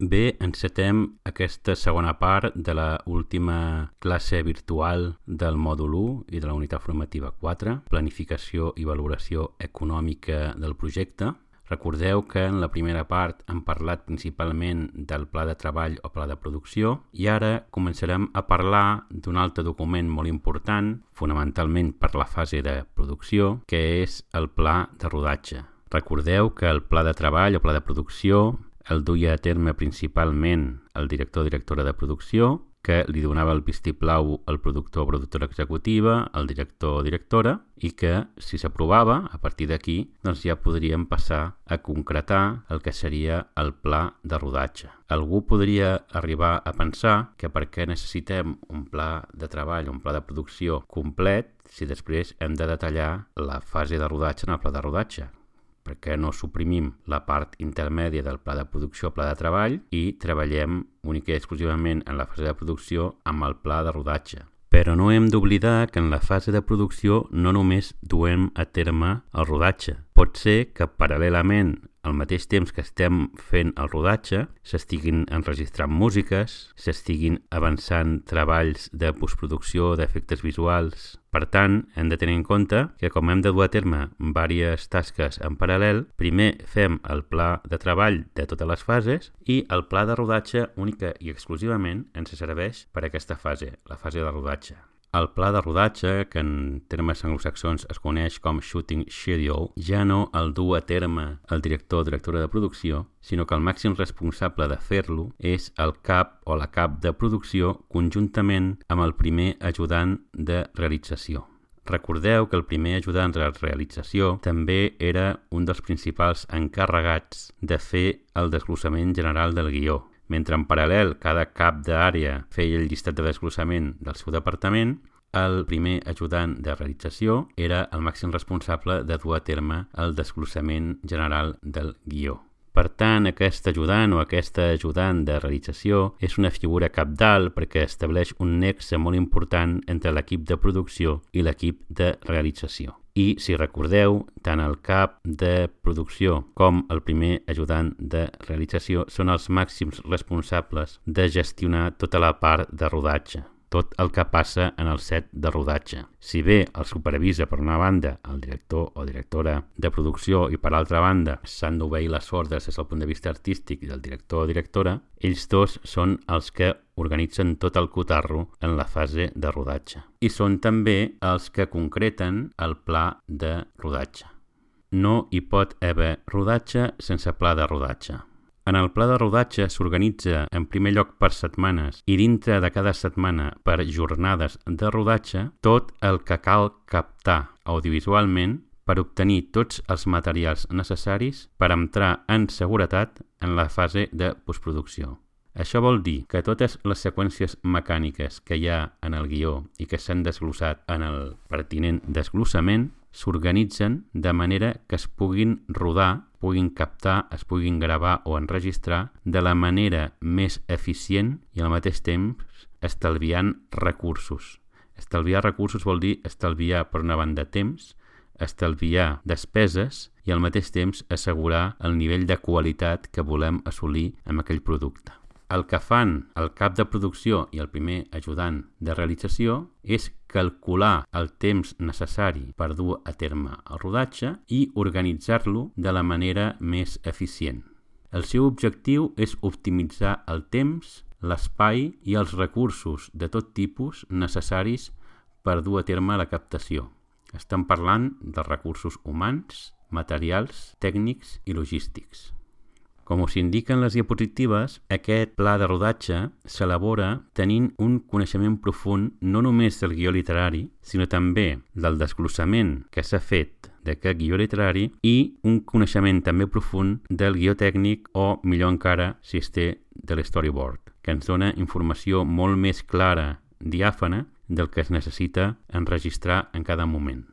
Bé, encetem aquesta segona part de la última classe virtual del mòdul 1 i de la unitat formativa 4, planificació i valoració econòmica del projecte. Recordeu que en la primera part hem parlat principalment del pla de treball o pla de producció i ara començarem a parlar d'un altre document molt important, fonamentalment per la fase de producció, que és el pla de rodatge. Recordeu que el pla de treball o pla de producció el duia a terme principalment el director o directora de producció, que li donava el vistiplau al productor o productora executiva, al director o directora, i que, si s'aprovava, a partir d'aquí, doncs ja podríem passar a concretar el que seria el pla de rodatge. Algú podria arribar a pensar que perquè necessitem un pla de treball, un pla de producció complet, si després hem de detallar la fase de rodatge en el pla de rodatge perquè no suprimim la part intermèdia del pla de producció, pla de treball, i treballem únicament i exclusivament en la fase de producció amb el pla de rodatge. Però no hem d'oblidar que en la fase de producció no només duem a terme el rodatge. Pot ser que paral·lelament al mateix temps que estem fent el rodatge, s'estiguin enregistrant músiques, s'estiguin avançant treballs de postproducció, d'efectes visuals. Per tant, hem de tenir en compte que com hem de dur a terme diverses tasques en paral·lel, primer fem el pla de treball de totes les fases i el pla de rodatge única i exclusivament ens serveix per a aquesta fase, la fase de rodatge. El pla de rodatge, que en termes anglosaxons es coneix com Shooting Schedule, ja no el du a terme el director o directora de producció, sinó que el màxim responsable de fer-lo és el cap o la cap de producció conjuntament amb el primer ajudant de realització. Recordeu que el primer ajudant de realització també era un dels principals encarregats de fer el desglossament general del guió, mentre en paral·lel cada cap d'àrea feia el llistat de desglossament del seu departament, el primer ajudant de realització era el màxim responsable de dur a terme el desglossament general del guió. Per tant, aquest ajudant o aquesta ajudant de realització és una figura capdalt perquè estableix un nexe molt important entre l'equip de producció i l'equip de realització i, si recordeu, tant el cap de producció com el primer ajudant de realització són els màxims responsables de gestionar tota la part de rodatge tot el que passa en el set de rodatge. Si bé el supervisa per una banda el director o directora de producció i per altra banda s'han d'obeir les ordres des del punt de vista artístic del director o directora, ells dos són els que organitzen tot el cotarro en la fase de rodatge. I són també els que concreten el pla de rodatge. No hi pot haver rodatge sense pla de rodatge. En el pla de rodatge s'organitza en primer lloc per setmanes i dintre de cada setmana per jornades de rodatge tot el que cal captar audiovisualment per obtenir tots els materials necessaris per entrar en seguretat en la fase de postproducció. Això vol dir que totes les seqüències mecàniques que hi ha en el guió i que s'han desglossat en el pertinent desglossament s'organitzen de manera que es puguin rodar, puguin captar, es puguin gravar o enregistrar de la manera més eficient i al mateix temps estalviant recursos. Estalviar recursos vol dir estalviar per una banda temps, estalviar despeses i al mateix temps assegurar el nivell de qualitat que volem assolir amb aquell producte. El que fan el cap de producció i el primer ajudant de realització és calcular el temps necessari per dur a terme el rodatge i organitzar-lo de la manera més eficient. El seu objectiu és optimitzar el temps, l'espai i els recursos de tot tipus necessaris per dur a terme la captació. Estem parlant de recursos humans, materials, tècnics i logístics. Com us indiquen les diapositives, aquest pla de rodatge s'elabora tenint un coneixement profund no només del guió literari, sinó també del desglossament que s'ha fet d'aquest guió literari i un coneixement també profund del guió tècnic o, millor encara, si es té, de l'storyboard, que ens dona informació molt més clara, diàfana, del que es necessita enregistrar en cada moment.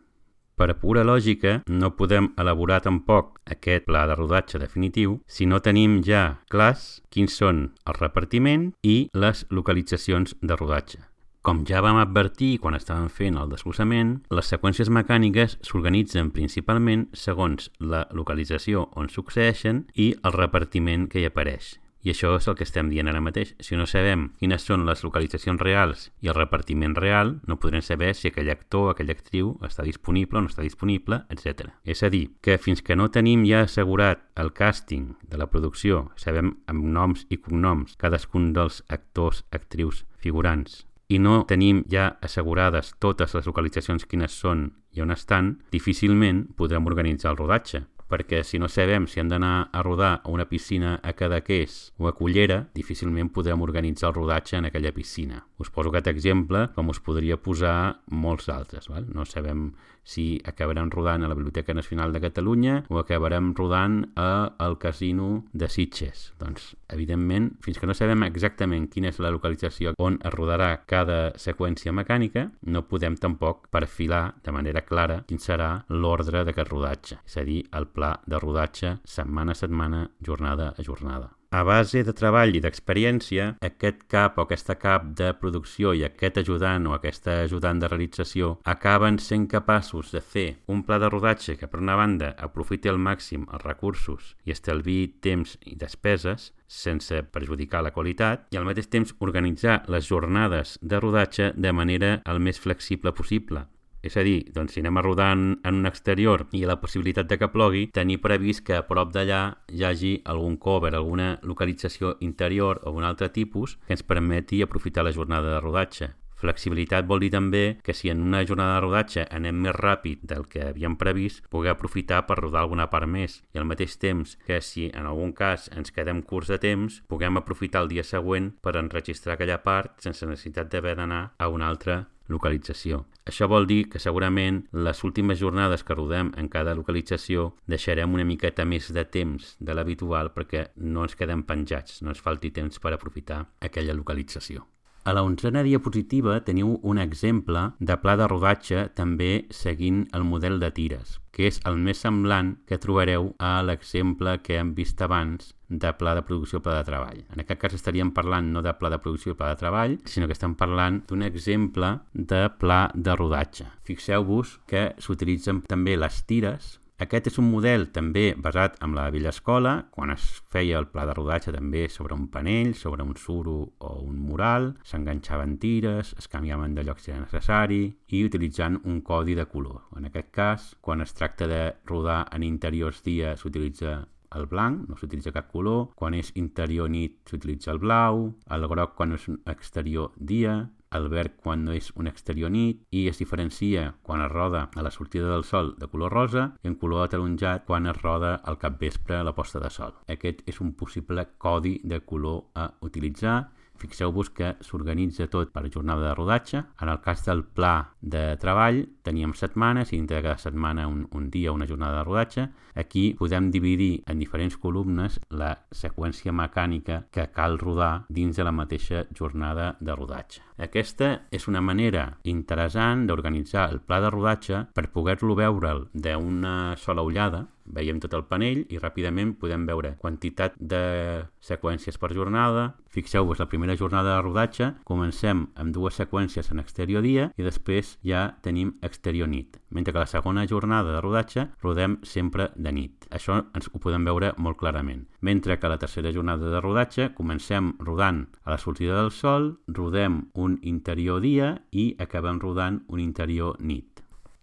Per pura lògica, no podem elaborar tampoc aquest pla de rodatge definitiu si no tenim ja clars quins són el repartiment i les localitzacions de rodatge. Com ja vam advertir quan estàvem fent el desglossament, les seqüències mecàniques s'organitzen principalment segons la localització on succeeixen i el repartiment que hi apareix. I això és el que estem dient ara mateix. Si no sabem quines són les localitzacions reals i el repartiment real, no podrem saber si aquell actor o aquella actriu està disponible o no està disponible, etc. És a dir, que fins que no tenim ja assegurat el càsting de la producció, sabem amb noms i cognoms cadascun dels actors, actrius, figurants, i no tenim ja assegurades totes les localitzacions quines són i on estan, difícilment podrem organitzar el rodatge, perquè si no sabem si han d'anar a rodar a una piscina a Cadaqués o a Cullera, difícilment podrem organitzar el rodatge en aquella piscina. Us poso aquest exemple, com us podria posar molts altres. Val? No sabem si acabarem rodant a la Biblioteca Nacional de Catalunya o acabarem rodant a el Casino de Sitges. Doncs, evidentment, fins que no sabem exactament quina és la localització on es rodarà cada seqüència mecànica, no podem tampoc perfilar de manera clara quin serà l'ordre d'aquest rodatge, és a dir, el pla de rodatge setmana a setmana, jornada a jornada. A base de treball i d'experiència, aquest cap o aquesta cap de producció i aquest ajudant o aquesta ajudant de realització acaben sent capaços de fer un pla de rodatge que, per una banda, aprofiti al màxim els recursos i estalvi temps i despeses, sense perjudicar la qualitat, i al mateix temps organitzar les jornades de rodatge de manera el més flexible possible, és a dir, doncs, si anem a rodar en, en un exterior i la possibilitat de que plogui, tenir previst que a prop d'allà hi hagi algun cover, alguna localització interior o un altre tipus que ens permeti aprofitar la jornada de rodatge. Flexibilitat vol dir també que si en una jornada de rodatge anem més ràpid del que havíem previst, poder aprofitar per rodar alguna part més i al mateix temps que si en algun cas ens quedem curts de temps, puguem aprofitar el dia següent per enregistrar aquella part sense necessitat d'haver d'anar a una altra localització. Això vol dir que segurament les últimes jornades que rodem en cada localització deixarem una miqueta més de temps de l'habitual perquè no ens quedem penjats, no ens falti temps per aprofitar aquella localització. A la onzena diapositiva teniu un exemple de pla de rodatge també seguint el model de tires, que és el més semblant que trobareu a l'exemple que hem vist abans de pla de producció pla de treball. En aquest cas estaríem parlant no de pla de producció pla de treball, sinó que estem parlant d'un exemple de pla de rodatge. Fixeu-vos que s'utilitzen també les tires aquest és un model també basat en la vella escola, quan es feia el pla de rodatge també sobre un panell, sobre un suro o un mural, s'enganxaven tires, es canviaven de lloc si era necessari i utilitzant un codi de color. En aquest cas, quan es tracta de rodar en interiors dia s'utilitza el blanc, no s'utilitza cap color, quan és interior nit s'utilitza el blau, el groc quan és exterior dia, el verd quan és un exterior nit i es diferencia quan es roda a la sortida del sol de color rosa i en color ataronjat quan es roda al capvespre a la posta de sol. Aquest és un possible codi de color a utilitzar Fixeu-vos que s'organitza tot per jornada de rodatge. En el cas del pla de treball teníem setmanes i dintre de cada setmana un, un dia, una jornada de rodatge. Aquí podem dividir en diferents columnes la seqüència mecànica que cal rodar dins de la mateixa jornada de rodatge. Aquesta és una manera interessant d'organitzar el pla de rodatge per poder-lo veure'l d'una sola ullada, veiem tot el panell i ràpidament podem veure quantitat de seqüències per jornada. Fixeu-vos, la primera jornada de rodatge comencem amb dues seqüències en exterior dia i després ja tenim exterior nit, mentre que la segona jornada de rodatge rodem sempre de nit. Això ens ho podem veure molt clarament. Mentre que la tercera jornada de rodatge comencem rodant a la sortida del sol, rodem un interior dia i acabem rodant un interior nit.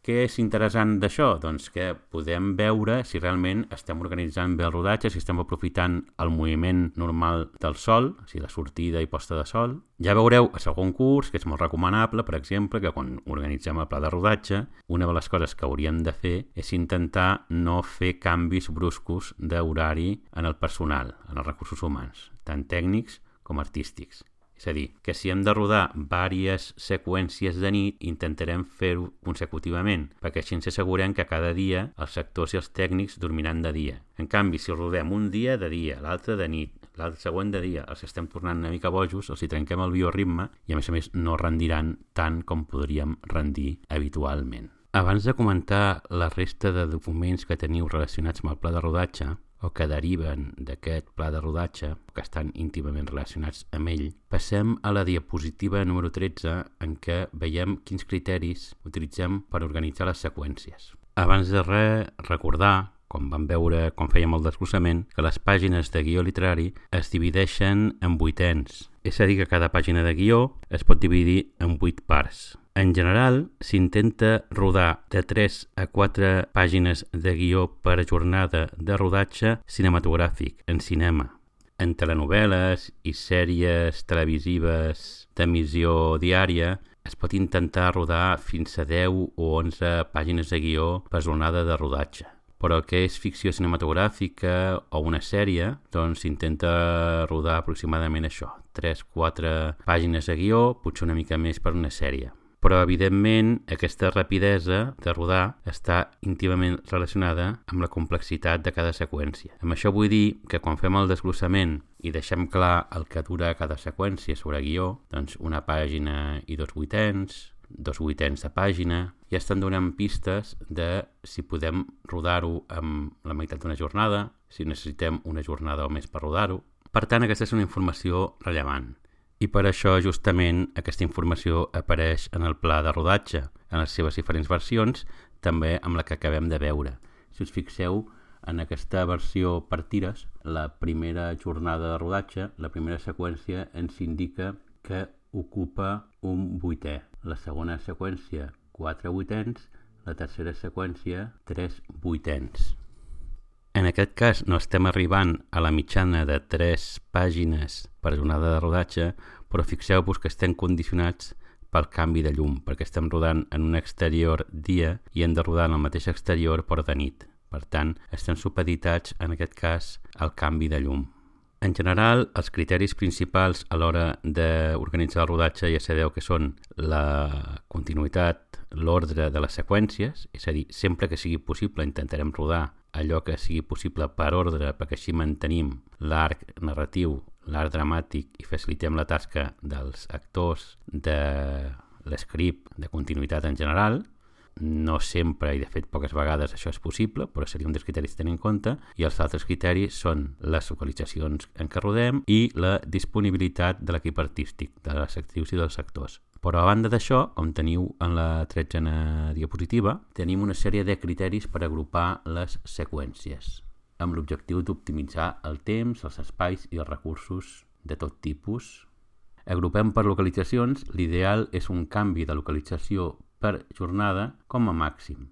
Què és interessant d'això? Doncs que podem veure si realment estem organitzant bé el rodatge, si estem aprofitant el moviment normal del sol, o sigui, la sortida i posta de sol. Ja veureu a segon curs, que és molt recomanable, per exemple, que quan organitzem el pla de rodatge, una de les coses que hauríem de fer és intentar no fer canvis bruscos d'horari en el personal, en els recursos humans, tant tècnics com artístics. És a dir, que si hem de rodar diverses seqüències de nit, intentarem fer-ho consecutivament, perquè així ens assegurem que cada dia els sectors i els tècnics dormiran de dia. En canvi, si rodem un dia de dia, l'altre de nit, l'altre següent de dia, els estem tornant una mica bojos, els hi trenquem el bioritme i a més a més no rendiran tant com podríem rendir habitualment. Abans de comentar la resta de documents que teniu relacionats amb el pla de rodatge, o que deriven d'aquest pla de rodatge, que estan íntimament relacionats amb ell, passem a la diapositiva número 13 en què veiem quins criteris utilitzem per organitzar les seqüències. Abans de res, recordar, com vam veure quan fèiem el desglossament, que les pàgines de guió literari es divideixen en vuitens. És a dir, que cada pàgina de guió es pot dividir en vuit parts. En general, s'intenta rodar de 3 a 4 pàgines de guió per jornada de rodatge cinematogràfic en cinema. En telenovel·les i sèries televisives d'emissió diària es pot intentar rodar fins a 10 o 11 pàgines de guió per jornada de rodatge però que és ficció cinematogràfica o una sèrie, doncs s'intenta rodar aproximadament això, 3-4 pàgines de guió, potser una mica més per una sèrie. Però, evidentment, aquesta rapidesa de rodar està íntimament relacionada amb la complexitat de cada seqüència. Amb això vull dir que quan fem el desglossament i deixem clar el que dura cada seqüència sobre guió, doncs una pàgina i dos vuitens, dos vuitens de pàgina, ja estan donant pistes de si podem rodar-ho amb la meitat d'una jornada, si necessitem una jornada o més per rodar-ho. Per tant, aquesta és una informació rellevant. I per això, justament, aquesta informació apareix en el pla de rodatge, en les seves diferents versions, també amb la que acabem de veure. Si us fixeu, en aquesta versió per tires, la primera jornada de rodatge, la primera seqüència ens indica que ocupa un vuitè. La segona seqüència, 4 vuitens. La tercera seqüència, 3 vuitens. En aquest cas no estem arribant a la mitjana de 3 pàgines per jornada de rodatge, però fixeu-vos que estem condicionats pel canvi de llum, perquè estem rodant en un exterior dia i hem de rodar en el mateix exterior però de nit. Per tant, estem supeditats, en aquest cas, al canvi de llum. En general, els criteris principals a l'hora d'organitzar el rodatge ja sabeu que són la continuïtat, l'ordre de les seqüències, és a dir, sempre que sigui possible intentarem rodar allò que sigui possible per ordre perquè així mantenim l'arc narratiu, l'arc dramàtic i facilitem la tasca dels actors de l'escript de continuïtat en general no sempre, i de fet poques vegades això és possible, però seria un dels criteris a tenir en compte, i els altres criteris són les localitzacions en què rodem i la disponibilitat de l'equip artístic, de les actrius i dels actors. Però a banda d'això, com teniu en la tretzena diapositiva, tenim una sèrie de criteris per agrupar les seqüències, amb l'objectiu d'optimitzar el temps, els espais i els recursos de tot tipus. Agrupem per localitzacions, l'ideal és un canvi de localització per jornada com a màxim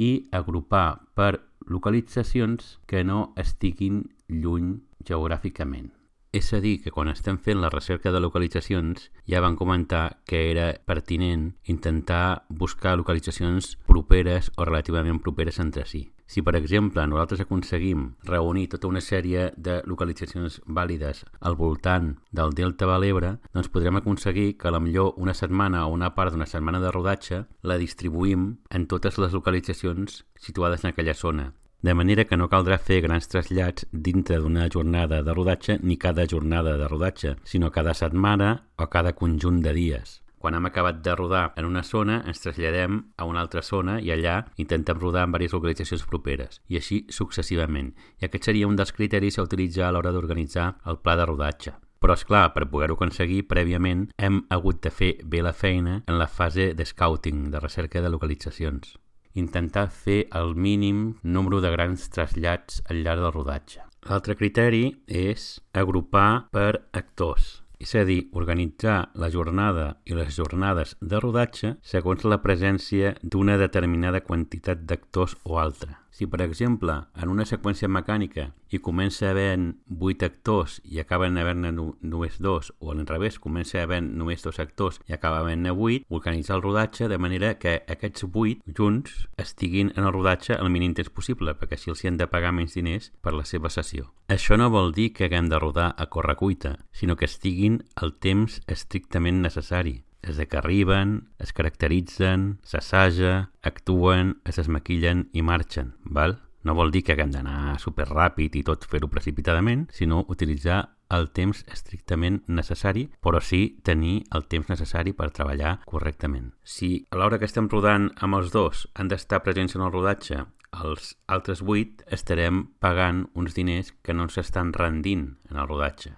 i agrupar per localitzacions que no estiguin lluny geogràficament. És a dir, que quan estem fent la recerca de localitzacions ja van comentar que era pertinent intentar buscar localitzacions properes o relativament properes entre si. Si, per exemple, nosaltres aconseguim reunir tota una sèrie de localitzacions vàlides al voltant del Delta de l'Ebre, doncs podrem aconseguir que a la millor una setmana o una part d'una setmana de rodatge la distribuïm en totes les localitzacions situades en aquella zona. De manera que no caldrà fer grans trasllats dintre d'una jornada de rodatge ni cada jornada de rodatge, sinó cada setmana o cada conjunt de dies. Quan hem acabat de rodar en una zona, ens traslladem a una altra zona i allà intentem rodar en diverses localitzacions properes, i així successivament. I aquest seria un dels criteris a utilitzar a l'hora d'organitzar el pla de rodatge. Però, és clar, per poder-ho aconseguir, prèviament hem hagut de fer bé la feina en la fase de scouting, de recerca de localitzacions. Intentar fer el mínim número de grans trasllats al llarg del rodatge. L'altre criteri és agrupar per actors és a dir, organitzar la jornada i les jornades de rodatge segons la presència d'una determinada quantitat d'actors o altra. Si, per exemple, en una seqüència mecànica hi comença havent 8 actors i acaben havent-ne només dos, o a l'inrevés, comença havent només dos actors i acaba havent-ne 8, organitzar el rodatge de manera que aquests 8 junts estiguin en el rodatge el mínim temps possible, perquè així els hi han de pagar menys diners per la seva sessió. Això no vol dir que haguem de rodar a correcuita, sinó que estiguin el temps estrictament necessari des de que arriben, es caracteritzen, s'assaja, actuen, es desmaquillen i marxen, val? No vol dir que haguem d'anar superràpid i tot fer-ho precipitadament, sinó utilitzar el temps estrictament necessari, però sí tenir el temps necessari per treballar correctament. Si a l'hora que estem rodant amb els dos han d'estar presents en el rodatge els altres vuit estarem pagant uns diners que no ens estan rendint en el rodatge.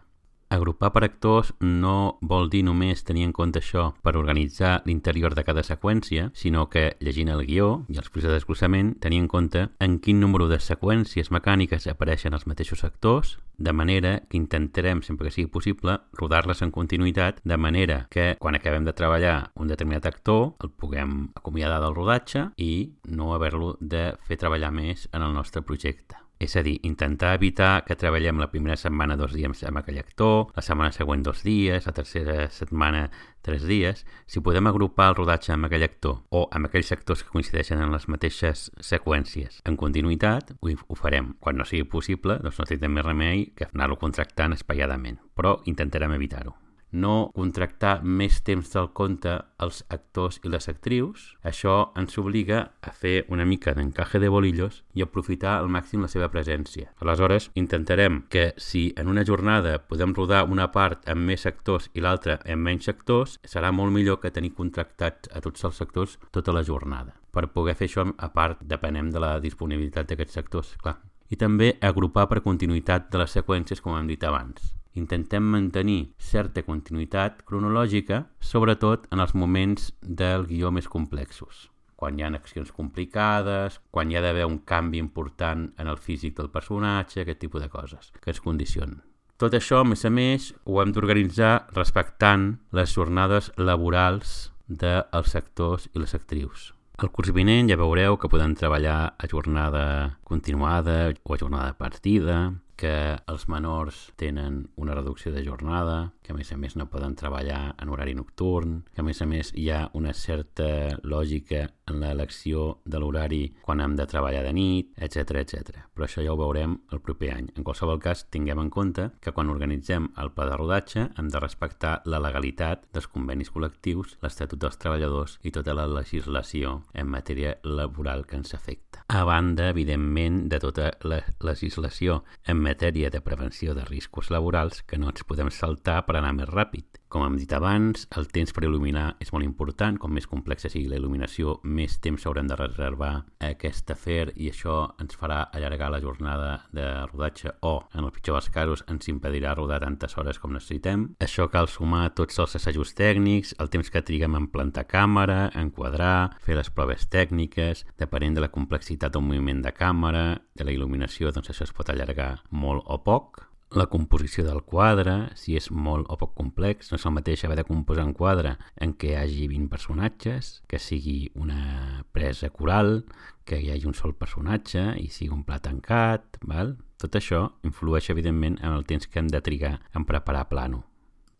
Agrupar per actors no vol dir només tenir en compte això per organitzar l'interior de cada seqüència, sinó que, llegint el guió i els fulls de desglossament, tenir en compte en quin número de seqüències mecàniques apareixen els mateixos actors, de manera que intentarem, sempre que sigui possible, rodar-les en continuïtat, de manera que quan acabem de treballar un determinat actor el puguem acomiadar del rodatge i no haver-lo de fer treballar més en el nostre projecte. És a dir, intentar evitar que treballem la primera setmana dos dies amb aquell actor, la setmana següent dos dies, la tercera setmana tres dies. Si podem agrupar el rodatge amb aquell actor o amb aquells actors que coincideixen en les mateixes seqüències en continuïtat, ho, farem. Quan no sigui possible, doncs no tindrem més remei que anar-lo contractant espaiadament, però intentarem evitar-ho no contractar més temps del compte als actors i les actrius, això ens obliga a fer una mica d'encaje de bolillos i aprofitar al màxim la seva presència. Aleshores, intentarem que si en una jornada podem rodar una part amb més actors i l'altra amb menys actors, serà molt millor que tenir contractats a tots els actors tota la jornada. Per poder fer això, a part, depenem de la disponibilitat d'aquests actors, clar. I també agrupar per continuïtat de les seqüències, com hem dit abans intentem mantenir certa continuïtat cronològica, sobretot en els moments del guió més complexos quan hi ha accions complicades, quan hi ha d'haver un canvi important en el físic del personatge, aquest tipus de coses que es condicionen. Tot això, a més a més, ho hem d'organitzar respectant les jornades laborals dels actors i les actrius. El curs vinent ja veureu que podem treballar a jornada continuada o a jornada partida, que els menors tenen una reducció de jornada, que a més a més no poden treballar en horari nocturn, que a més a més hi ha una certa lògica en l'elecció de l'horari quan hem de treballar de nit, etc etc. Però això ja ho veurem el proper any. En qualsevol cas, tinguem en compte que quan organitzem el pla de rodatge hem de respectar la legalitat dels convenis col·lectius, l'Estatut dels Treballadors i tota la legislació en matèria laboral que ens afecta. A banda, evidentment, de tota la legislació en matèria de prevenció de riscos laborals que no ens podem saltar per anar més ràpid. Com hem dit abans, el temps per il·luminar és molt important. Com més complexa sigui la il·luminació, més temps haurem de reservar aquest afer i això ens farà allargar la jornada de rodatge o, en el pitjor dels casos, ens impedirà rodar tantes hores com necessitem. Això cal sumar tots els assajos tècnics, el temps que triguem en plantar càmera, enquadrar, fer les proves tècniques, depenent de la complexitat d'un moviment de càmera, de la il·luminació, doncs això es pot allargar molt o poc la composició del quadre, si és molt o poc complex, no és el mateix haver de composar un quadre en què hi hagi 20 personatges, que sigui una presa coral, que hi hagi un sol personatge i sigui un pla tancat, val? tot això influeix evidentment en el temps que hem de trigar en preparar plano.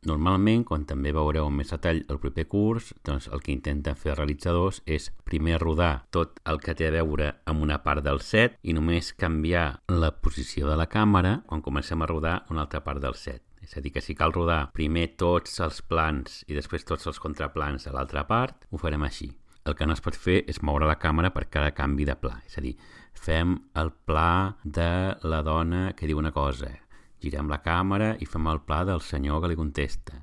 Normalment, quan també veureu més detall el proper curs, doncs el que intenten fer els realitzadors és primer rodar tot el que té a veure amb una part del set i només canviar la posició de la càmera quan comencem a rodar una altra part del set. És a dir, que si cal rodar primer tots els plans i després tots els contraplans a l'altra part, ho farem així. El que no es pot fer és moure la càmera per cada canvi de pla. És a dir, fem el pla de la dona que diu una cosa, Girem la càmera i fem el pla del senyor que li contesta.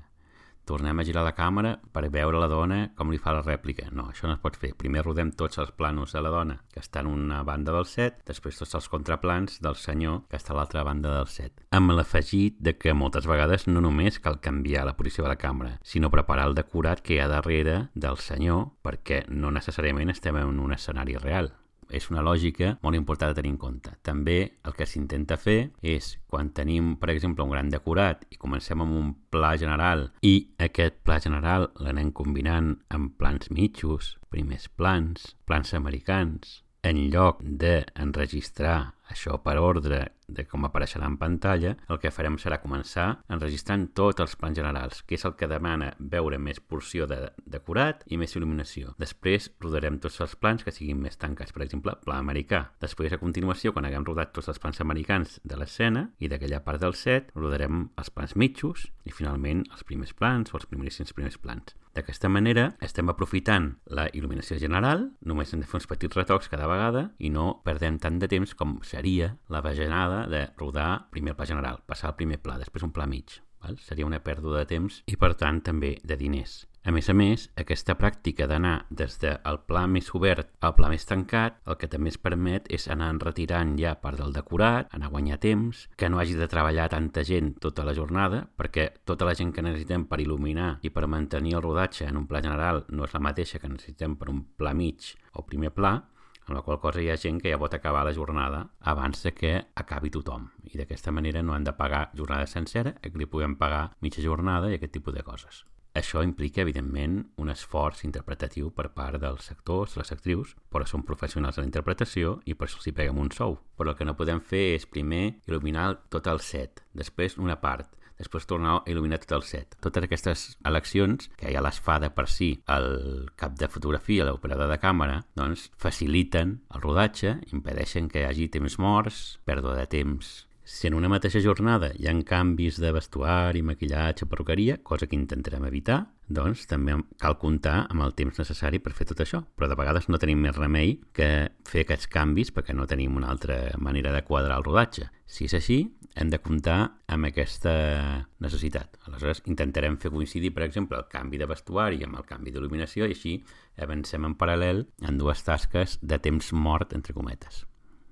Tornem a girar la càmera per veure la dona com li fa la rèplica. No, això no es pot fer. Primer rodem tots els planos de la dona, que està en una banda del set, després tots els contraplans del senyor, que està a l'altra banda del set. Amb l'afegit de que moltes vegades no només cal canviar la posició de la càmera, sinó preparar el decorat que hi ha darrere del senyor, perquè no necessàriament estem en un escenari real és una lògica molt important de tenir en compte. També el que s'intenta fer és, quan tenim, per exemple, un gran decorat i comencem amb un pla general i aquest pla general l'anem combinant amb plans mitjos, primers plans, plans americans, en lloc d'enregistrar això per ordre de com apareixerà en pantalla, el que farem serà començar enregistrant tots els plans generals, que és el que demana veure més porció de decorat i més il·luminació. Després rodarem tots els plans que siguin més tancats, per exemple, pla americà. Després, a continuació, quan haguem rodat tots els plans americans de l'escena i d'aquella part del set, rodarem els plans mitjos i finalment els primers plans o els primeríssims primers plans. D'aquesta manera estem aprofitant la il·luminació general, només hem de fer uns petits retocs cada vegada i no perdem tant de temps com seria la vaginada de rodar primer el pla general, passar al primer pla, després un pla mig. Val? Seria una pèrdua de temps i, per tant, també de diners. A més a més, aquesta pràctica d'anar des del pla més obert al pla més tancat, el que també es permet és anar retirant ja part del decorat, anar a guanyar temps, que no hagi de treballar tanta gent tota la jornada, perquè tota la gent que necessitem per il·luminar i per mantenir el rodatge en un pla general no és la mateixa que necessitem per un pla mig o primer pla, amb la qual cosa hi ha gent que ja pot acabar la jornada abans de que acabi tothom. I d'aquesta manera no han de pagar jornada sencera, que li puguem pagar mitja jornada i aquest tipus de coses. Això implica, evidentment, un esforç interpretatiu per part dels actors, les actrius, però són professionals de la interpretació i per això els hi peguem un sou. Però el que no podem fer és primer il·luminar tot el set, després una part, després tornar a il·luminar tot el set. Totes aquestes eleccions, que ja les fa de per si el cap de fotografia, l'operador de càmera, doncs faciliten el rodatge, impedeixen que hi hagi temps morts, pèrdua de temps si en una mateixa jornada hi ha canvis de vestuari, maquillatge, perruqueria, cosa que intentarem evitar, doncs també cal comptar amb el temps necessari per fer tot això. Però de vegades no tenim més remei que fer aquests canvis perquè no tenim una altra manera de quadrar el rodatge. Si és així, hem de comptar amb aquesta necessitat. Aleshores, intentarem fer coincidir, per exemple, el canvi de vestuari amb el canvi d'il·luminació i així avancem en paral·lel en dues tasques de temps mort, entre cometes.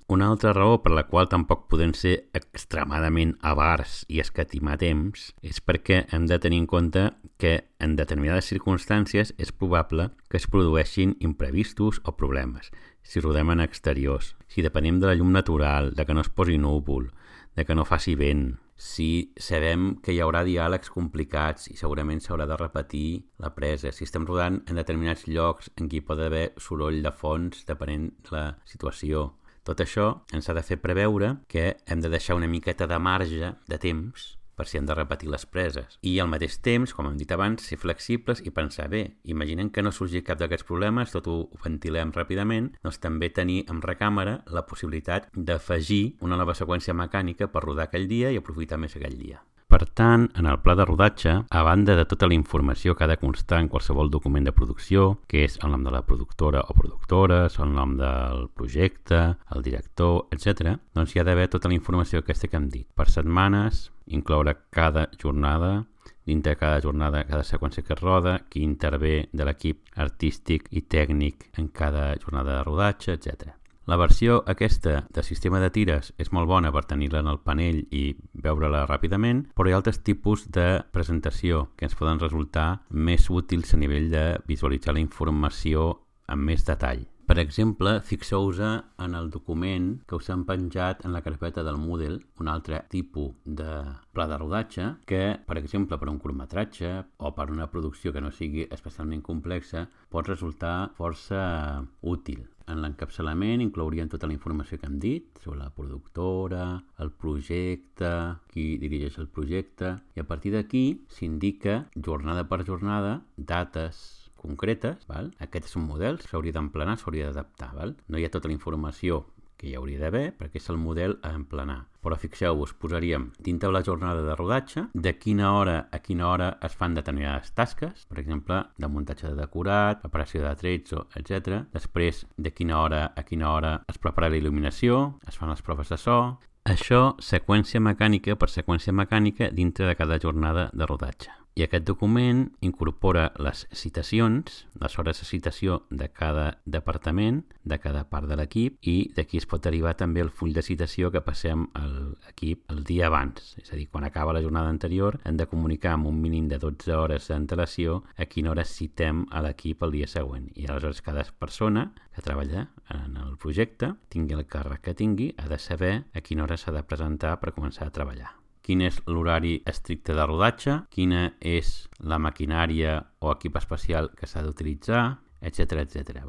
Una altra raó per la qual tampoc podem ser extremadament avars i escatimar temps és perquè hem de tenir en compte que en determinades circumstàncies és probable que es produeixin imprevistos o problemes. Si rodem en exteriors, si depenem de la llum natural, de que no es posi núvol, de que no faci vent, si sabem que hi haurà diàlegs complicats i segurament s'haurà de repetir la presa, si estem rodant en determinats llocs en què hi pot haver soroll de fons depenent de la situació, tot això ens ha de fer preveure que hem de deixar una miqueta de marge de temps per si hem de repetir les preses. I al mateix temps, com hem dit abans, ser flexibles i pensar, bé, imaginem que no surgi cap d'aquests problemes, tot ho ventilem ràpidament, doncs també tenir en recàmera la possibilitat d'afegir una nova seqüència mecànica per rodar aquell dia i aprofitar més aquell dia. Per tant, en el pla de rodatge, a banda de tota la informació que ha de constar en qualsevol document de producció, que és el nom de la productora o productores, el nom del projecte, el director, etc., doncs hi ha d'haver tota la informació aquesta que hem dit. Per setmanes, incloure cada jornada, dintre de cada jornada, cada seqüència que es roda, qui intervé de l'equip artístic i tècnic en cada jornada de rodatge, etc. La versió aquesta de sistema de tires és molt bona per tenir-la en el panell i veure-la ràpidament, però hi ha altres tipus de presentació que ens poden resultar més útils a nivell de visualitzar la informació amb més detall. Per exemple, fixeu-vos en el document que us han penjat en la carpeta del Moodle, un altre tipus de pla de rodatge, que, per exemple, per un curtmetratge o per una producció que no sigui especialment complexa, pot resultar força útil. En l'encapçalament inclouríem tota la informació que hem dit sobre la productora, el projecte, qui dirigeix el projecte, i a partir d'aquí s'indica jornada per jornada dates concretes, val? aquest és un model, s'hauria d'emplenar, s'hauria d'adaptar. No hi ha tota la informació que hi hauria d'haver, perquè és el model a emplenar. Però fixeu-vos, posaríem dintre la jornada de rodatge de quina hora a quina hora es fan determinades tasques, per exemple, de muntatge de decorat, preparació de trets, etc. Després, de quina hora a quina hora es prepara la il·luminació, es fan les proves de so... Això, seqüència mecànica per seqüència mecànica dintre de cada jornada de rodatge. I aquest document incorpora les citacions, les hores de citació de cada departament, de cada part de l'equip i d'aquí es pot derivar també el full de citació que passem a l'equip el dia abans. És a dir, quan acaba la jornada anterior hem de comunicar amb un mínim de 12 hores d'antelació a quina hora citem a l'equip el dia següent. I aleshores cada persona que treballa en el projecte, tingui el càrrec que tingui, ha de saber a quina hora s'ha de presentar per començar a treballar quin és l'horari estricte de rodatge, quina és la maquinària o equip especial que s'ha d'utilitzar, etc etc.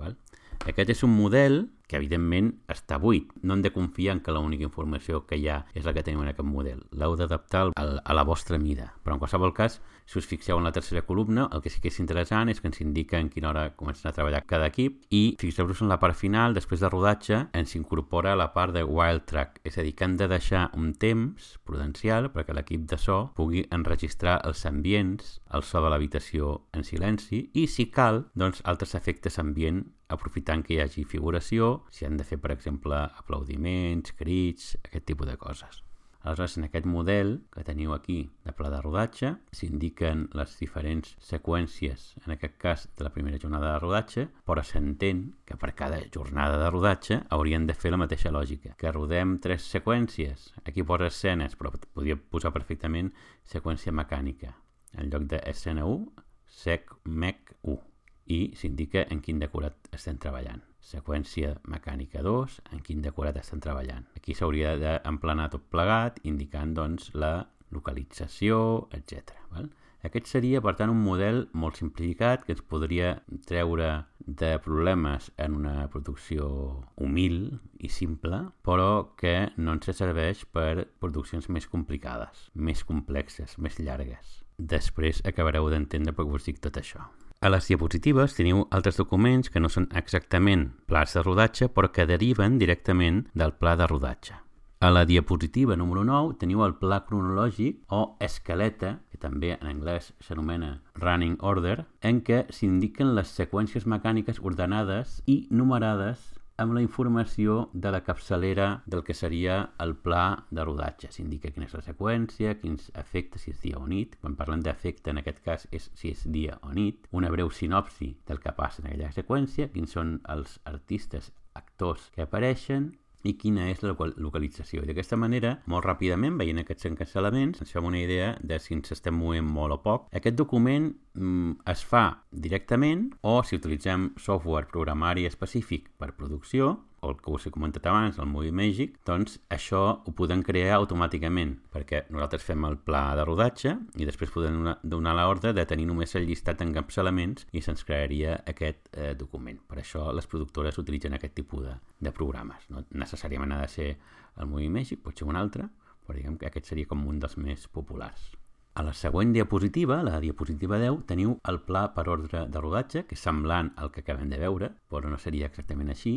Aquest és un model que evidentment està buit. No hem de confiar en que l'única informació que hi ha és la que tenim en aquest model. L'heu d'adaptar a la vostra mida. Però en qualsevol cas, si us fixeu en la tercera columna, el que sí que és interessant és que ens indica en quina hora comencen a treballar cada equip i fixeu-vos en la part final, després de rodatge, ens incorpora la part de wild track, és a dir, que han de deixar un temps prudencial perquè l'equip de so pugui enregistrar els ambients, el so de l'habitació en silenci i, si cal, doncs altres efectes ambient aprofitant que hi hagi figuració si han de fer, per exemple, aplaudiments, crits, aquest tipus de coses. Aleshores, en aquest model que teniu aquí de pla de rodatge, s'indiquen les diferents seqüències, en aquest cas de la primera jornada de rodatge, però s'entén que per cada jornada de rodatge haurien de fer la mateixa lògica. Que rodem tres seqüències, aquí posa escenes, però podria posar perfectament seqüència mecànica. En lloc de escena 1, sec, mec 1. I s'indica en quin decorat estem treballant seqüència mecànica 2, en quin decorat estan treballant. Aquí s'hauria d'emplenar tot plegat, indicant doncs, la localització, etc. Val? Aquest seria, per tant, un model molt simplificat que ens podria treure de problemes en una producció humil i simple, però que no ens serveix per produccions més complicades, més complexes, més llargues. Després acabareu d'entendre per què us dic tot això. A les diapositives teniu altres documents que no són exactament plans de rodatge, però que deriven directament del pla de rodatge. A la diapositiva número 9 teniu el pla cronològic o esqueleta, que també en anglès s'anomena running order, en què s'indiquen les seqüències mecàniques ordenades i numerades amb la informació de la capçalera del que seria el pla de rodatge. S'indica quina és la seqüència, quins efectes, si és dia o nit. Quan parlem d'efecte, en aquest cas, és si és dia o nit. Una breu sinopsi del que passa en aquella seqüència, quins són els artistes, actors que apareixen, i quina és la localització. I d'aquesta manera, molt ràpidament, veient aquests encancel·laments, ens fem una idea de si ens estem movent molt o poc. Aquest document mm, es fa directament o si utilitzem software programari específic per producció, el que us he comentat abans, el Movie Magic, doncs això ho podem crear automàticament, perquè nosaltres fem el pla de rodatge i després podem donar, l'ordre de tenir només el llistat elements i se'ns crearia aquest eh, document. Per això les productores utilitzen aquest tipus de, de programes. No necessàriament ha de ser el Movie Magic, pot ser un altre, però diguem que aquest seria com un dels més populars. A la següent diapositiva, la diapositiva 10, teniu el pla per ordre de rodatge, que és semblant al que acabem de veure, però no seria exactament així,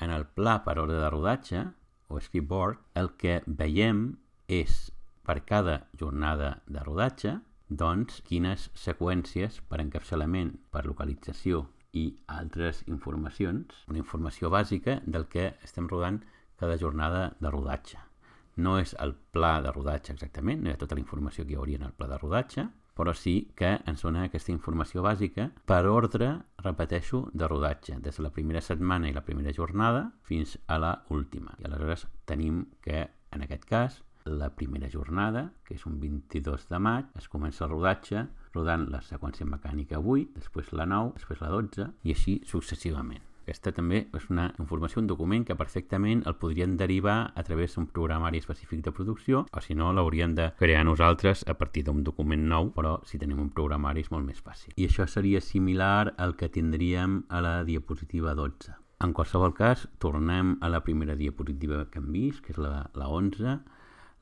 en el pla per ordre de rodatge, o scriptboard, el que veiem és per cada jornada de rodatge, doncs, quines seqüències per encapçalament, per localització i altres informacions, una informació bàsica del que estem rodant cada jornada de rodatge. No és el pla de rodatge exactament, no hi ha tota la informació que hi hauria en el pla de rodatge, però sí que ens dona aquesta informació bàsica per ordre, repeteixo, de rodatge, des de la primera setmana i la primera jornada fins a la última. I aleshores tenim que, en aquest cas, la primera jornada, que és un 22 de maig, es comença el rodatge rodant la seqüència mecànica 8, després la 9, després la 12 i així successivament. Aquesta també és una informació, un document que perfectament el podrien derivar a través d'un programari específic de producció o si no l'hauríem de crear nosaltres a partir d'un document nou, però si tenim un programari és molt més fàcil. I això seria similar al que tindríem a la diapositiva 12. En qualsevol cas, tornem a la primera diapositiva que hem vist, que és la, la 11,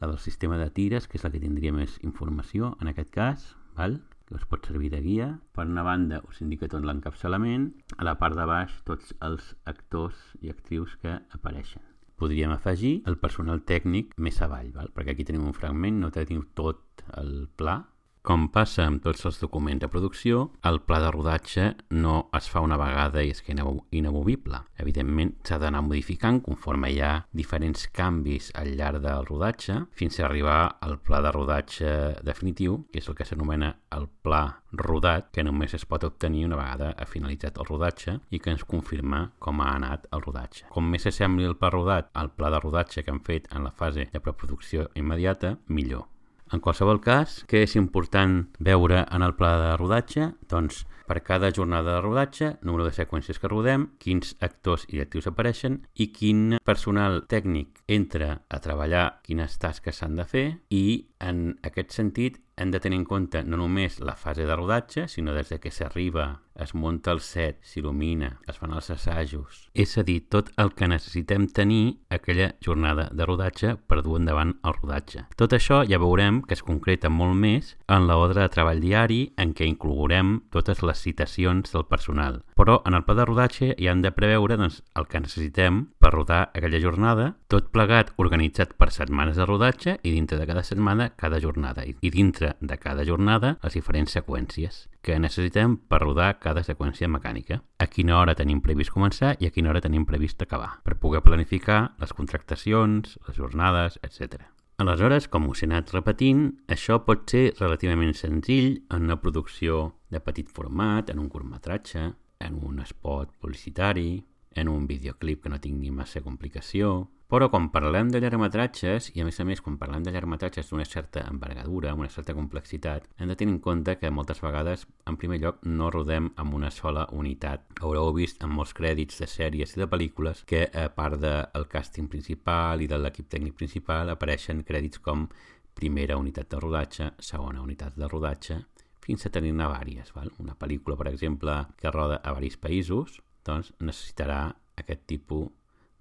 la del sistema de tires, que és la que tindria més informació en aquest cas, val? Que us pot servir de guia. Per una banda us indica tot l'encapçalament, a la part de baix tots els actors i actrius que apareixen. Podríem afegir el personal tècnic més avall, val? perquè aquí tenim un fragment, no tenim tot el pla, com passa amb tots els documents de producció, el pla de rodatge no es fa una vegada i és que inamovible. Evidentment, s'ha d'anar modificant conforme hi ha diferents canvis al llarg del rodatge fins a arribar al pla de rodatge definitiu, que és el que s'anomena el pla rodat, que només es pot obtenir una vegada ha finalitzat el rodatge i que ens confirma com ha anat el rodatge. Com més s'assembli el pla rodat al pla de rodatge que han fet en la fase de preproducció immediata, millor. En qualsevol cas, què és important veure en el pla de rodatge? Doncs per cada jornada de rodatge, número de seqüències que rodem, quins actors i actius apareixen i quin personal tècnic entra a treballar, quines tasques s'han de fer i en aquest sentit hem de tenir en compte no només la fase de rodatge, sinó des de que s'arriba, es munta el set, s'il·lumina, es fan els assajos. És a dir, tot el que necessitem tenir aquella jornada de rodatge per dur endavant el rodatge. Tot això ja veurem que es concreta molt més en l'ordre de treball diari en què inclourem totes les citacions del personal. Però en el pla de rodatge hi han de preveure doncs, el que necessitem per rodar aquella jornada, tot plegat organitzat per setmanes de rodatge i dintre de cada setmana cada jornada. I dintre de cada jornada les diferents seqüències que necessitem per rodar cada seqüència mecànica. A quina hora tenim previst començar i a quina hora tenim previst acabar, per poder planificar les contractacions, les jornades, etc. Aleshores, com us he anat repetint, això pot ser relativament senzill en una producció de petit format, en un curtmetratge, en un spot publicitari, en un videoclip que no tingui massa complicació, però quan parlem de llargmetratges, i a més a més quan parlem de llargmetratges d'una certa envergadura, una certa complexitat, hem de tenir en compte que moltes vegades, en primer lloc, no rodem amb una sola unitat. Haureu vist en molts crèdits de sèries i de pel·lícules que, a part del càsting principal i de l'equip tècnic principal, apareixen crèdits com primera unitat de rodatge, segona unitat de rodatge, fins a tenir-ne vàries. Val? Una pel·lícula, per exemple, que roda a varis països, doncs necessitarà aquest tipus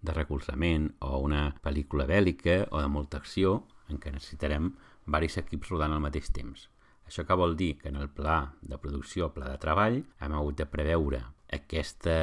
de recolzament o una pel·lícula bèl·lica o de molta acció en què necessitarem varis equips rodant al mateix temps. Això que vol dir que en el pla de producció, pla de treball, hem hagut de preveure aquesta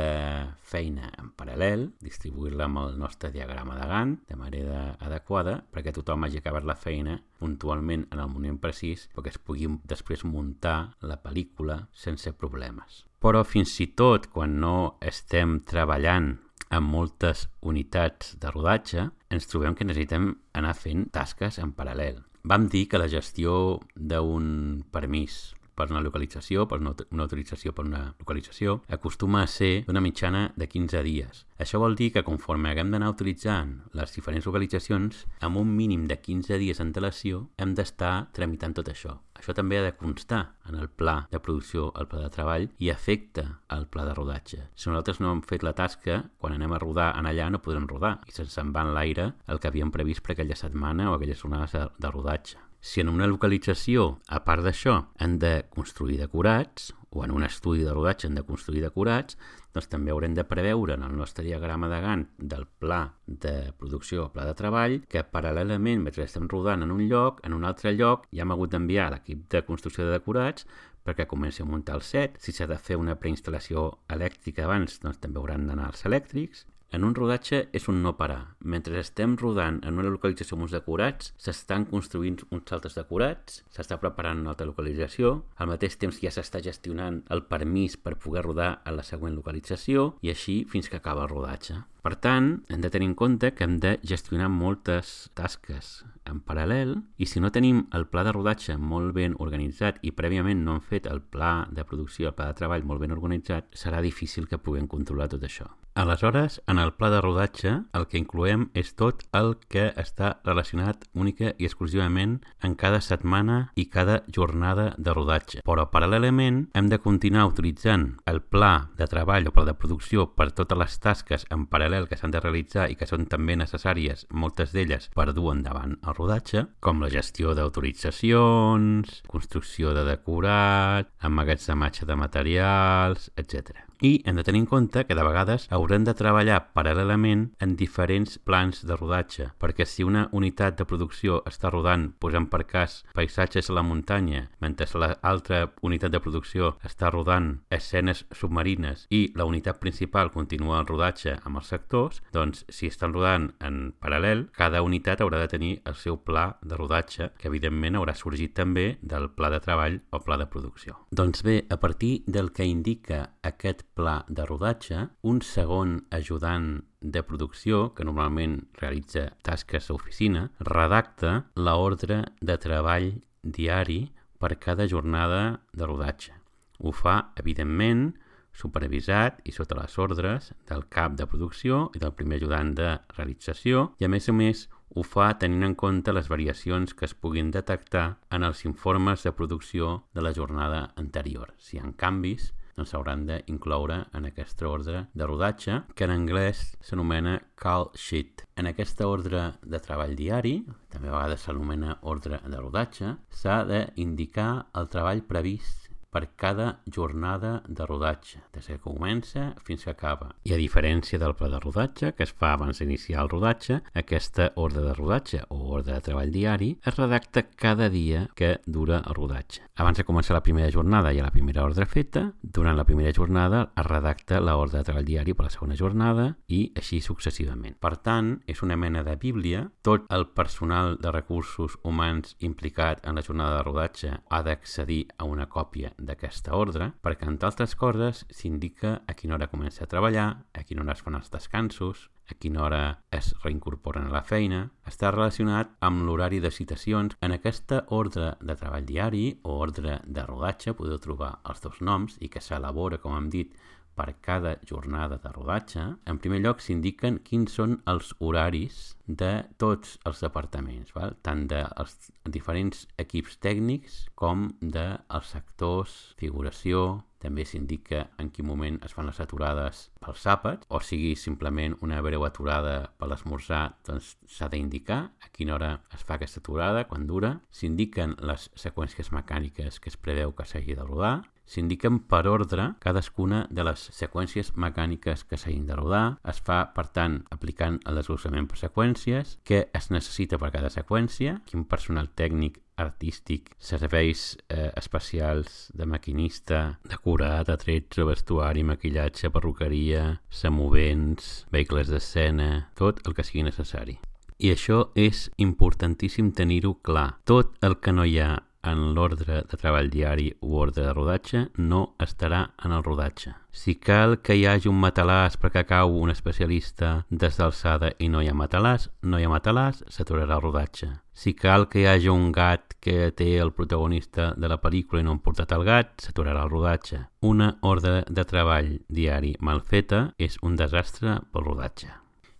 feina en paral·lel, distribuir-la amb el nostre diagrama de Gantt de manera adequada perquè tothom hagi acabat la feina puntualment en el moment precís perquè es pugui després muntar la pel·lícula sense problemes. Però fins i tot quan no estem treballant amb moltes unitats de rodatge, ens trobem que necessitem anar fent tasques en paral·lel. Vam dir que la gestió d'un permís per una localització, per una, una autorització per una localització, acostuma a ser d'una mitjana de 15 dies. Això vol dir que conforme haguem d'anar autoritzant les diferents localitzacions, amb un mínim de 15 dies d'antelació hem d'estar tramitant tot això. Això també ha de constar en el pla de producció, el pla de treball, i afecta el pla de rodatge. Si nosaltres no hem fet la tasca, quan anem a rodar en allà no podrem rodar i se'ns en va en l'aire el que havíem previst per aquella setmana o aquelles jornades de, de rodatge. Si en una localització, a part d'això, han de construir decorats, o en un estudi de rodatge han de construir decorats, doncs també haurem de preveure en el nostre diagrama de Gantt del pla de producció o pla de treball que paral·lelament, mentre estem rodant en un lloc, en un altre lloc, ja hem hagut d'enviar l'equip de construcció de decorats perquè comenci a muntar el set. Si s'ha de fer una preinstal·lació elèctrica abans, doncs també hauran d'anar els elèctrics. En un rodatge és un no parar. Mentre estem rodant en una localització amb uns decorats, s'estan construint uns altres decorats, s'està preparant una altra localització, al mateix temps ja s'està gestionant el permís per poder rodar a la següent localització i així fins que acaba el rodatge. Per tant, hem de tenir en compte que hem de gestionar moltes tasques en paral·lel i si no tenim el pla de rodatge molt ben organitzat i prèviament no hem fet el pla de producció, el pla de treball molt ben organitzat, serà difícil que puguem controlar tot això. Aleshores, en el pla de rodatge, el que incloem és tot el que està relacionat única i exclusivament en cada setmana i cada jornada de rodatge. Però, paral·lelament, hem de continuar utilitzant el pla de treball o pla de producció per totes les tasques en paral·lel que s'han de realitzar i que són també necessàries, moltes d'elles, per dur endavant el rodatge, com la gestió d'autoritzacions, construcció de decorat, emmagatzematge de materials, etc. I hem de tenir en compte que de vegades haurem de treballar paral·lelament en diferents plans de rodatge, perquè si una unitat de producció està rodant, posant per cas, paisatges a la muntanya, mentre l'altra unitat de producció està rodant escenes submarines i la unitat principal continua el rodatge amb els sectors, doncs si estan rodant en paral·lel, cada unitat haurà de tenir el seu pla de rodatge, que evidentment haurà sorgit també del pla de treball o pla de producció. Doncs bé, a partir del que indica aquest pla de rodatge, un segon ajudant de producció, que normalment realitza tasques a oficina, redacta l'ordre de treball diari per cada jornada de rodatge. Ho fa, evidentment, supervisat i sota les ordres del cap de producció i del primer ajudant de realització i a més a més ho fa tenint en compte les variacions que es puguin detectar en els informes de producció de la jornada anterior. Si hi ha canvis, doncs s'hauran d'incloure en aquesta ordre de rodatge, que en anglès s'anomena call sheet. En aquesta ordre de treball diari, també a vegades s'anomena ordre de rodatge, s'ha d'indicar el treball previst per cada jornada de rodatge, des que comença fins que acaba. I a diferència del pla de rodatge, que es fa abans d'iniciar el rodatge, aquesta ordre de rodatge o ordre de treball diari es redacta cada dia que dura el rodatge. Abans de començar la primera jornada hi ha la primera ordre feta, durant la primera jornada es redacta l'ordre de treball diari per la segona jornada i així successivament. Per tant, és una mena de bíblia, tot el personal de recursos humans implicat en la jornada de rodatge ha d'accedir a una còpia d'aquesta ordre, perquè, entre altres coses, s'indica a quina hora comença a treballar, a quina hora es fan els descansos, a quina hora es reincorporen a la feina, està relacionat amb l'horari de citacions. En aquesta ordre de treball diari o ordre de rodatge podeu trobar els dos noms i que s'elabora, com hem dit, per cada jornada de rodatge, en primer lloc s'indiquen quins són els horaris de tots els departaments, val? tant dels diferents equips tècnics com dels sectors, figuració, també s'indica en quin moment es fan les aturades pels àpats, o sigui simplement una breu aturada per l'esmorzar, doncs s'ha d'indicar a quina hora es fa aquesta aturada, quan dura. S'indiquen les seqüències mecàniques que es preveu que s'hagi de rodar, s'indiquen per ordre cadascuna de les seqüències mecàniques que s'hagin de rodar. Es fa, per tant, aplicant el desglossament per seqüències, què es necessita per cada seqüència, quin personal tècnic artístic, serveis eh, especials de maquinista, decorat, atrets, vestuari, maquillatge, perruqueria, semovents, vehicles d'escena, tot el que sigui necessari. I això és importantíssim tenir-ho clar. Tot el que no hi ha en l'ordre de treball diari o ordre de rodatge no estarà en el rodatge. Si cal que hi hagi un matalàs perquè cau un especialista des d'alçada i no hi ha matalàs, no hi ha matalàs, s'aturarà el rodatge. Si cal que hi hagi un gat que té el protagonista de la pel·lícula i no han portat el gat, s'aturarà el rodatge. Una ordre de treball diari mal feta és un desastre pel rodatge.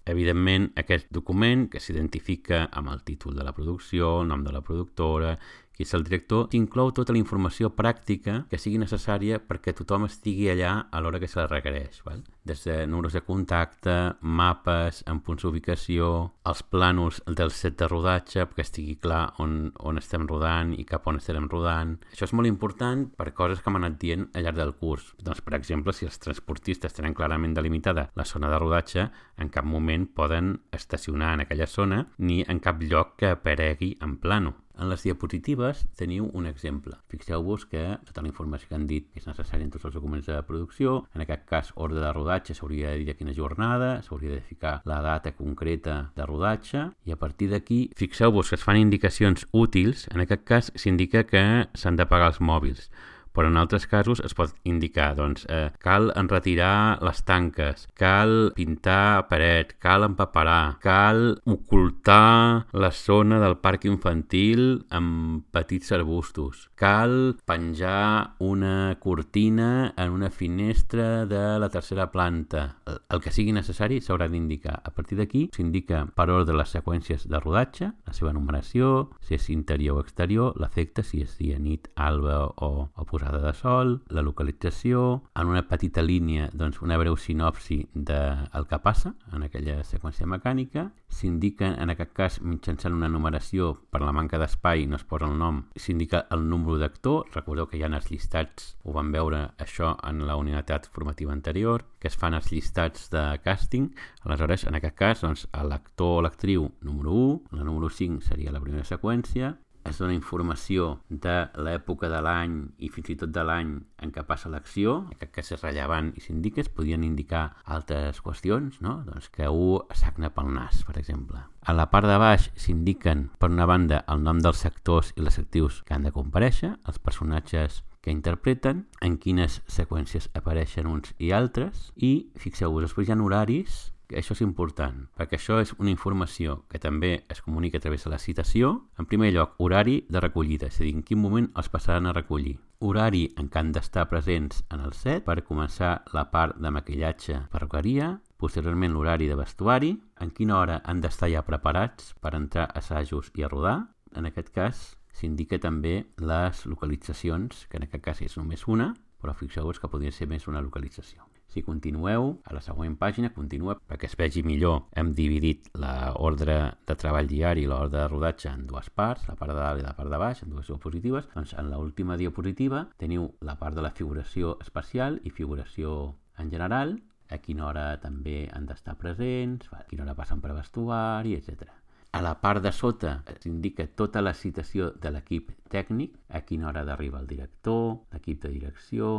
Evidentment, aquest document, que s'identifica amb el títol de la producció, nom de la productora qui és el director, inclou tota la informació pràctica que sigui necessària perquè tothom estigui allà a l'hora que se la requereix. Val? Des de números de contacte, mapes amb punts d'ubicació, els plànols del set de rodatge perquè estigui clar on, on estem rodant i cap on estarem rodant. Això és molt important per coses que m'han anat dient al llarg del curs. Doncs, per exemple, si els transportistes tenen clarament delimitada la zona de rodatge, en cap moment poden estacionar en aquella zona ni en cap lloc que aparegui en plano. En les diapositives teniu un exemple. Fixeu-vos que tota la informació que han dit és necessària en tots els documents de producció. En aquest cas, ordre de rodatge s'hauria de dir a quina jornada, s'hauria de ficar la data concreta de rodatge i a partir d'aquí, fixeu-vos que es fan indicacions útils. En aquest cas s'indica que s'han de pagar els mòbils però en altres casos es pot indicar, doncs, eh, cal enretirar les tanques, cal pintar paret, cal empaperar, cal ocultar la zona del parc infantil amb petits arbustos, cal penjar una cortina en una finestra de la tercera planta. El que sigui necessari s'haurà d'indicar. A partir d'aquí s'indica per ordre les seqüències de rodatge, la seva numeració, si és interior o exterior, l'efecte, si és dia, nit, alba o, o posar posada de sol, la localització, en una petita línia doncs, una breu sinopsi del de que passa en aquella seqüència mecànica, s'indica en aquest cas mitjançant una numeració per la manca d'espai no es posa el nom, s'indica el número d'actor, recordeu que hi ha els llistats, ho vam veure això en la unitat formativa anterior, que es fan els llistats de càsting, aleshores en aquest cas doncs, l'actor o l'actriu número 1, la número 5 seria la primera seqüència, es dona informació de l'època de l'any i fins i tot de l'any en què passa l'acció, que, que és rellevant i s'indica, es podien indicar altres qüestions, no? doncs que un sagna pel nas, per exemple. A la part de baix s'indiquen, per una banda, el nom dels sectors i les actius que han de compareixer, els personatges que interpreten, en quines seqüències apareixen uns i altres, i fixeu-vos, després hi ha horaris això és important, perquè això és una informació que també es comunica a través de la citació. En primer lloc, horari de recollida, és a dir, en quin moment els passaran a recollir. Horari en què han d'estar presents en el set per començar la part de maquillatge perruqueria, posteriorment l'horari de vestuari, en quina hora han d'estar ja preparats per entrar a assajos i a rodar. En aquest cas s'indica també les localitzacions, que en aquest cas és només una, però fixeu-vos que podria ser més una localització. Si continueu, a la següent pàgina, continua perquè es vegi millor. Hem dividit l'ordre de treball diari i l'ordre de rodatge en dues parts, la part de dalt i la part de baix, en dues diapositives. Doncs en l'última diapositiva teniu la part de la figuració espacial i figuració en general, a quina hora també han d'estar presents, a quina hora passen per vestuari, etc. A la part de sota s'indica tota la citació de l'equip tècnic, a quina hora d'arribar el director, l'equip de direcció,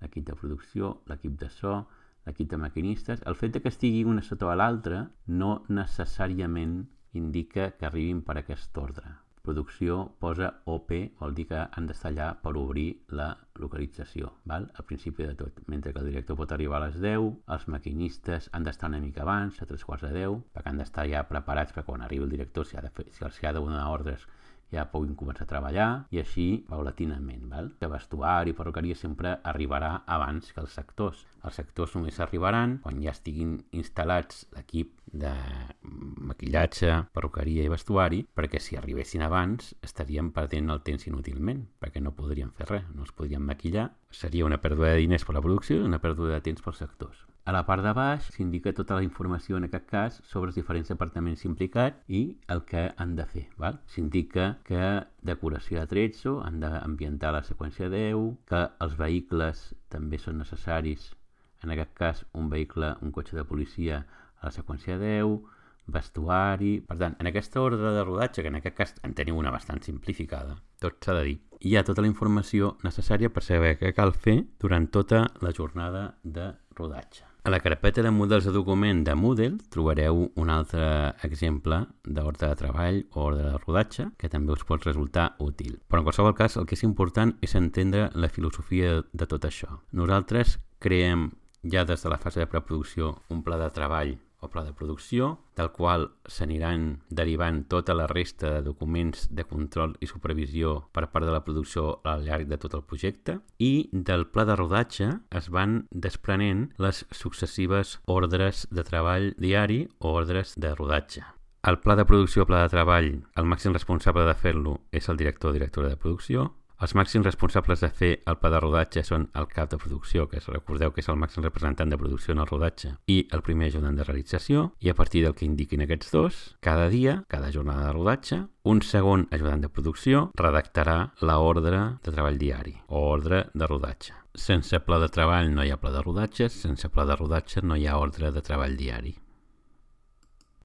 l'equip de producció, l'equip de so, l'equip de maquinistes. El fet de que estigui una sota l'altra no necessàriament indica que arribin per aquest ordre. producció posa OP, vol dir que han d'estar allà per obrir la localització, val? al principi de tot. Mentre que el director pot arribar a les 10, els maquinistes han d'estar una mica abans, a tres quarts de 10, perquè han d'estar ja preparats per quan arribi el director, si ha de, fer, si ha de donar ordres ja puguin començar a treballar i així paulatinament. Val? Que vestuari i perruqueria sempre arribarà abans que els sectors. Els sectors només arribaran quan ja estiguin instal·lats l'equip de maquillatge, perruqueria i vestuari, perquè si arribessin abans estaríem perdent el temps inútilment, perquè no podríem fer res, no es podrien maquillar. Seria una pèrdua de diners per la producció i una pèrdua de temps pels sectors. A la part de baix s'indica tota la informació, en aquest cas, sobre els diferents departaments implicats i el que han de fer. S'indica que decoració de tretzo han d'ambientar la seqüència 10, que els vehicles també són necessaris, en aquest cas un vehicle, un cotxe de policia a la seqüència 10, vestuari... Per tant, en aquesta ordre de rodatge, que en aquest cas en teniu una bastant simplificada, tot s'ha de dir, hi ha tota la informació necessària per saber què cal fer durant tota la jornada de rodatge. A la carpeta de models de document de Moodle trobareu un altre exemple d'ordre de treball o ordre de rodatge que també us pot resultar útil. Però en qualsevol cas el que és important és entendre la filosofia de tot això. Nosaltres creem ja des de la fase de preproducció un pla de treball o pla de producció, del qual s'aniran derivant tota la resta de documents de control i supervisió per part de la producció al llarg de tot el projecte, i del pla de rodatge es van desprenent les successives ordres de treball diari o ordres de rodatge. El pla de producció o pla de treball, el màxim responsable de fer-lo és el director o directora de producció, els màxims responsables de fer el pla de rodatge són el cap de producció, que recordeu que és el màxim representant de producció en el rodatge, i el primer ajudant de realització, i a partir del que indiquin aquests dos, cada dia, cada jornada de rodatge, un segon ajudant de producció redactarà l'ordre de treball diari o ordre de rodatge. Sense pla de treball no hi ha pla de rodatge, sense pla de rodatge no hi ha ordre de treball diari.